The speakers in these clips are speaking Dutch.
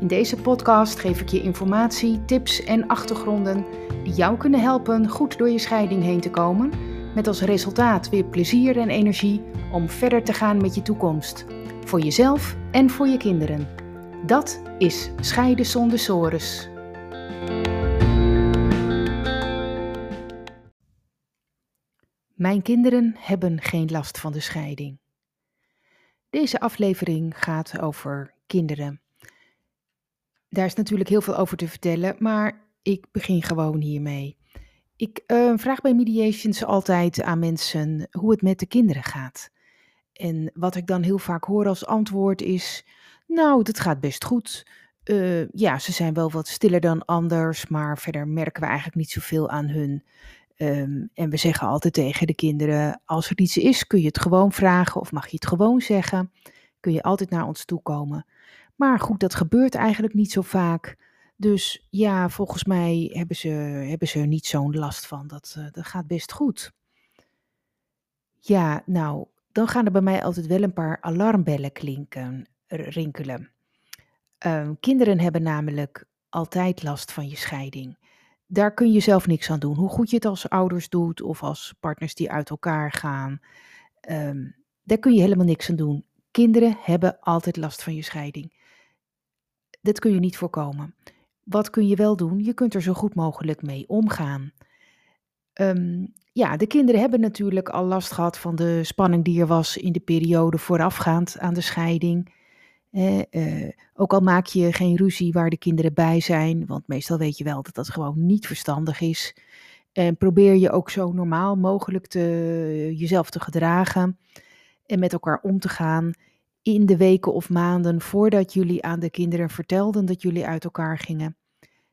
In deze podcast geef ik je informatie, tips en achtergronden die jou kunnen helpen goed door je scheiding heen te komen, met als resultaat weer plezier en energie om verder te gaan met je toekomst, voor jezelf en voor je kinderen. Dat is Scheiden zonder sores. Mijn kinderen hebben geen last van de scheiding. Deze aflevering gaat over kinderen. Daar is natuurlijk heel veel over te vertellen, maar ik begin gewoon hiermee. Ik uh, vraag bij mediations altijd aan mensen hoe het met de kinderen gaat. En wat ik dan heel vaak hoor als antwoord is: Nou, dat gaat best goed. Uh, ja, ze zijn wel wat stiller dan anders, maar verder merken we eigenlijk niet zoveel aan hun. Um, en we zeggen altijd tegen de kinderen: Als er iets is, kun je het gewoon vragen of mag je het gewoon zeggen. Kun je altijd naar ons toe komen. Maar goed, dat gebeurt eigenlijk niet zo vaak. Dus ja, volgens mij hebben ze, hebben ze er niet zo'n last van. Dat, uh, dat gaat best goed. Ja, nou, dan gaan er bij mij altijd wel een paar alarmbellen klinken, rinkelen. Uh, kinderen hebben namelijk altijd last van je scheiding. Daar kun je zelf niks aan doen. Hoe goed je het als ouders doet of als partners die uit elkaar gaan, um, daar kun je helemaal niks aan doen. Kinderen hebben altijd last van je scheiding. Dit kun je niet voorkomen. Wat kun je wel doen? Je kunt er zo goed mogelijk mee omgaan. Um, ja, de kinderen hebben natuurlijk al last gehad van de spanning die er was in de periode voorafgaand aan de scheiding. Eh, ook al maak je geen ruzie waar de kinderen bij zijn, want meestal weet je wel dat dat gewoon niet verstandig is. En probeer je ook zo normaal mogelijk te, jezelf te gedragen en met elkaar om te gaan in de weken of maanden voordat jullie aan de kinderen vertelden dat jullie uit elkaar gingen,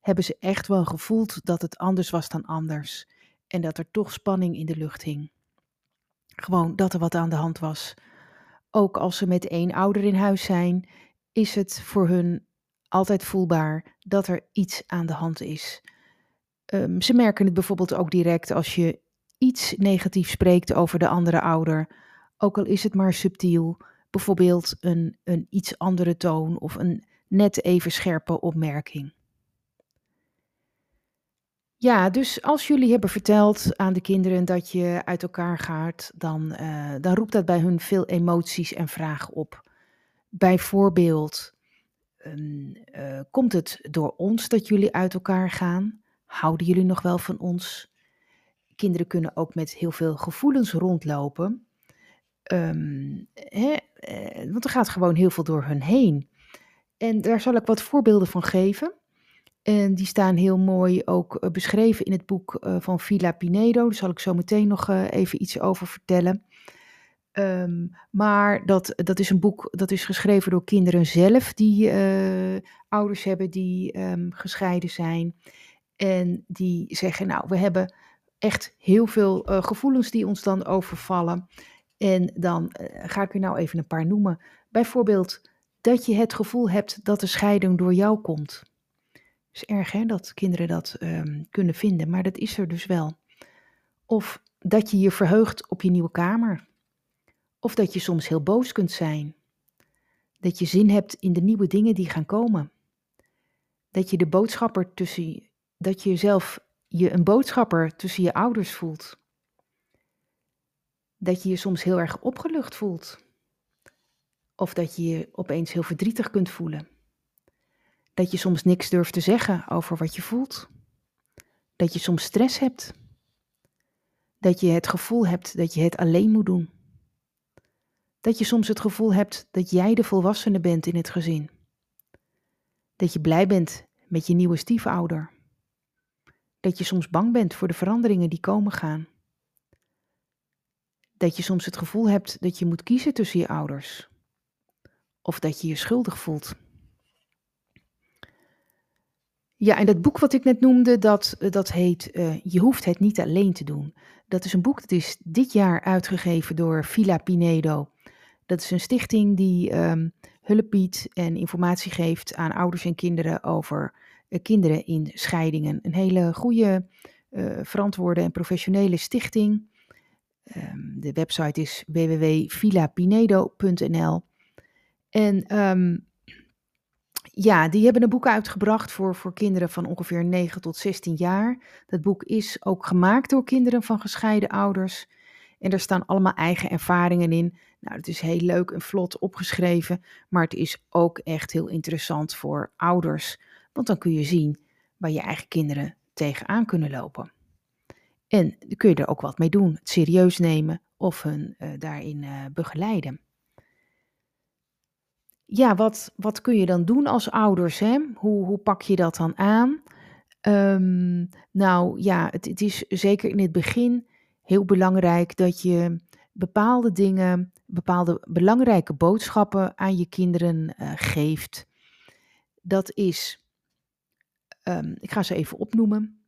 hebben ze echt wel gevoeld dat het anders was dan anders en dat er toch spanning in de lucht hing. Gewoon dat er wat aan de hand was. Ook als ze met één ouder in huis zijn, is het voor hun altijd voelbaar dat er iets aan de hand is. Um, ze merken het bijvoorbeeld ook direct als je iets negatiefs spreekt over de andere ouder, ook al is het maar subtiel bijvoorbeeld een, een iets andere toon of een net even scherpe opmerking. Ja, dus als jullie hebben verteld aan de kinderen dat je uit elkaar gaat, dan, uh, dan roept dat bij hun veel emoties en vragen op. Bijvoorbeeld, um, uh, komt het door ons dat jullie uit elkaar gaan? Houden jullie nog wel van ons? Kinderen kunnen ook met heel veel gevoelens rondlopen. Um, hè, eh, want er gaat gewoon heel veel door hun heen. En daar zal ik wat voorbeelden van geven. En die staan heel mooi ook uh, beschreven in het boek uh, van Villa Pinedo. Daar zal ik zo meteen nog even iets over vertellen. Um, maar dat, dat is een boek dat is geschreven door kinderen zelf, die ouders hebben die um, gescheiden zijn. En die zeggen, nou, we hebben echt heel veel gevoelens die ons dan overvallen. En dan uh, ga ik er nou even een paar noemen. Bijvoorbeeld dat je het gevoel hebt dat de scheiding door jou komt. is erg hè, dat kinderen dat um, kunnen vinden, maar dat is er dus wel. Of dat je je verheugt op je nieuwe kamer. Of dat je soms heel boos kunt zijn. Dat je zin hebt in de nieuwe dingen die gaan komen. Dat je de boodschapper tussen, dat je jezelf je een boodschapper tussen je ouders voelt dat je je soms heel erg opgelucht voelt. Of dat je je opeens heel verdrietig kunt voelen. Dat je soms niks durft te zeggen over wat je voelt. Dat je soms stress hebt. Dat je het gevoel hebt dat je het alleen moet doen. Dat je soms het gevoel hebt dat jij de volwassene bent in het gezin. Dat je blij bent met je nieuwe stiefouder. Dat je soms bang bent voor de veranderingen die komen gaan dat je soms het gevoel hebt dat je moet kiezen tussen je ouders. Of dat je je schuldig voelt. Ja, en dat boek wat ik net noemde, dat, dat heet uh, Je hoeft het niet alleen te doen. Dat is een boek dat is dit jaar uitgegeven door Villa Pinedo. Dat is een stichting die um, hulp biedt en informatie geeft aan ouders en kinderen over uh, kinderen in scheidingen. Een hele goede, uh, verantwoorde en professionele stichting. Um, de website is www.villapinedo.nl. En um, ja, die hebben een boek uitgebracht voor, voor kinderen van ongeveer 9 tot 16 jaar. Dat boek is ook gemaakt door kinderen van gescheiden ouders. En er staan allemaal eigen ervaringen in. Nou, het is heel leuk en vlot opgeschreven, maar het is ook echt heel interessant voor ouders. Want dan kun je zien waar je eigen kinderen tegenaan kunnen lopen. En kun je er ook wat mee doen, het serieus nemen of hun uh, daarin uh, begeleiden ja, wat, wat kun je dan doen als ouders? Hè? Hoe, hoe pak je dat dan aan? Um, nou ja, het, het is zeker in het begin heel belangrijk dat je bepaalde dingen, bepaalde belangrijke boodschappen aan je kinderen uh, geeft. Dat is, um, ik ga ze even opnoemen.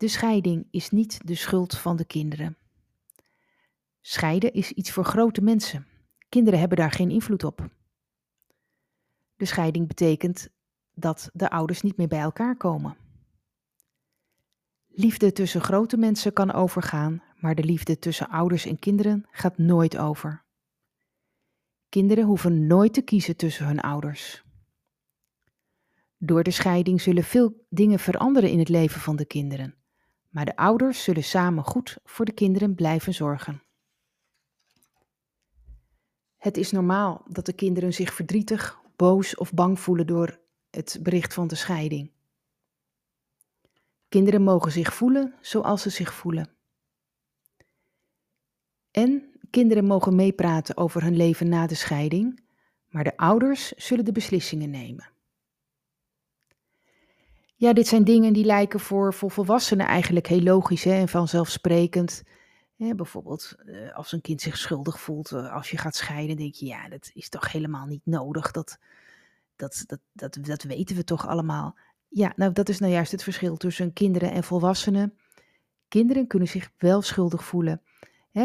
De scheiding is niet de schuld van de kinderen. Scheiden is iets voor grote mensen. Kinderen hebben daar geen invloed op. De scheiding betekent dat de ouders niet meer bij elkaar komen. Liefde tussen grote mensen kan overgaan, maar de liefde tussen ouders en kinderen gaat nooit over. Kinderen hoeven nooit te kiezen tussen hun ouders. Door de scheiding zullen veel dingen veranderen in het leven van de kinderen, maar de ouders zullen samen goed voor de kinderen blijven zorgen. Het is normaal dat de kinderen zich verdrietig boos of bang voelen door het bericht van de scheiding. Kinderen mogen zich voelen zoals ze zich voelen. En kinderen mogen meepraten over hun leven na de scheiding, maar de ouders zullen de beslissingen nemen. Ja, dit zijn dingen die lijken voor, voor volwassenen eigenlijk heel logisch hè, en vanzelfsprekend. bijvoorbeeld eh, als een kind zich schuldig voelt eh, als je gaat scheiden, denk je, ja, dat is toch helemaal niet nodig. Dat, dat, dat, dat, dat weten we toch allemaal. Ja, nou dat is nou juist het verschil tussen kinderen en volwassenen. Kinderen kunnen zich wel schuldig voelen.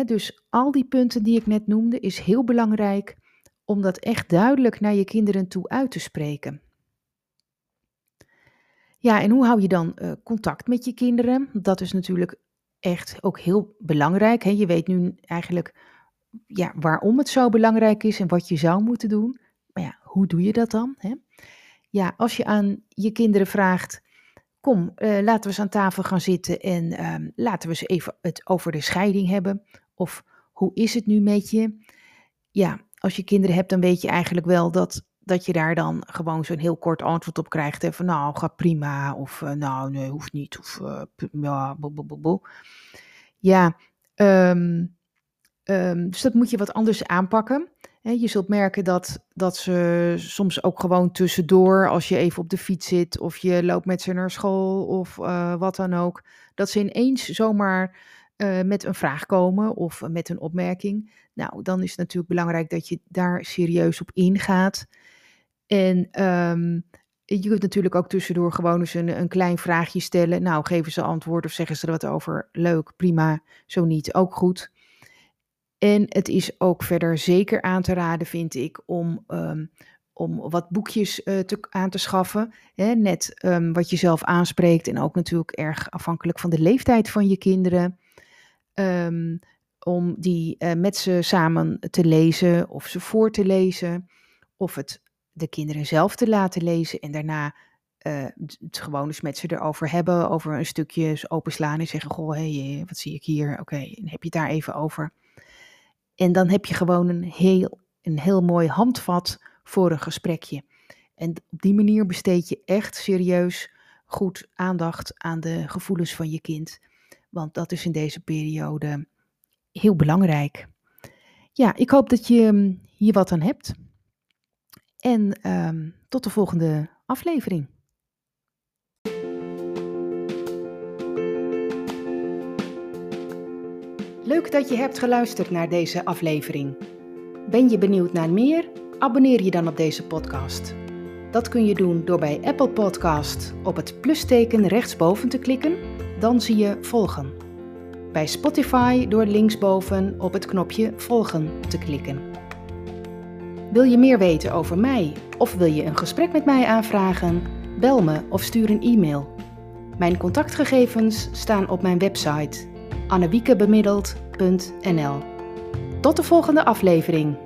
dus al die punten die ik net noemde, is heel belangrijk om dat echt duidelijk naar je kinderen toe uit te spreken. Ja, en hoe hou je dan uh, contact met je kinderen? Dat is natuurlijk echt ook heel belangrijk. Hè? Je weet nu eigenlijk ja, waarom het zo belangrijk is en wat je zou moeten doen. Maar ja, hoe doe je dat dan? Hè? Ja, als je aan je kinderen vraagt, kom, uh, laten we eens aan tafel gaan zitten en uh, laten we eens even het over de scheiding hebben. Of hoe is het nu met je? Ja, als je kinderen hebt, dan weet je eigenlijk wel dat, dat je daar dan gewoon zo'n heel kort antwoord op krijgt. Hè, van nou, gaat prima. Of uh, nou, nee, hoeft niet. Of ja, bo, bo. Ja, um, um, dus dat moet je wat anders aanpakken. Je zult merken dat, dat ze soms ook gewoon tussendoor, als je even op de fiets zit of je loopt met ze naar school of uh, wat dan ook, dat ze ineens zomaar met een vraag komen of met een opmerking. Nou, dan is het natuurlijk belangrijk dat je daar serieus op ingaat. En um, je kunt natuurlijk ook tussendoor gewoon eens een, een klein vraagje stellen. Nou, geven ze antwoord of zeggen ze er wat over. Leuk, prima. Zo niet, ook goed. En het is ook verder zeker aan te raden, vind ik, om, um, om wat boekjes uh, te, aan te schaffen. Hè? Net um, wat je zelf aanspreekt en ook natuurlijk erg afhankelijk van de leeftijd van je kinderen. Om die uh, met ze samen te lezen of ze voor te lezen. Of het de kinderen zelf te laten lezen en daarna het gewoon eens met ze erover hebben. Over een stukje openslaan en zeggen: Goh, hey, wat zie ik hier? Oké, heb je het daar even over? En dan heb je gewoon een heel, een heel mooi handvat voor een gesprekje. En op die manier besteed je echt serieus goed aandacht aan de gevoelens van je kind. Want dat is in deze periode heel belangrijk. Ja, ik hoop dat je hm, hier wat aan hebt. En um, tot de volgende aflevering. Leuk dat je hebt geluisterd naar deze aflevering. Ben je benieuwd naar meer? Abonneer je dan op deze podcast. Dat kun je doen door bij Apple Podcast op het plusteken rechtsboven te klikken, dan zie je volgen. Bij Spotify door linksboven op het knopje volgen te klikken. Wil je meer weten over mij of wil je een gesprek met mij aanvragen? Bel me of stuur een e-mail. Mijn contactgegevens staan op mijn website annewiekebemiddeld.nl. Tot de volgende aflevering.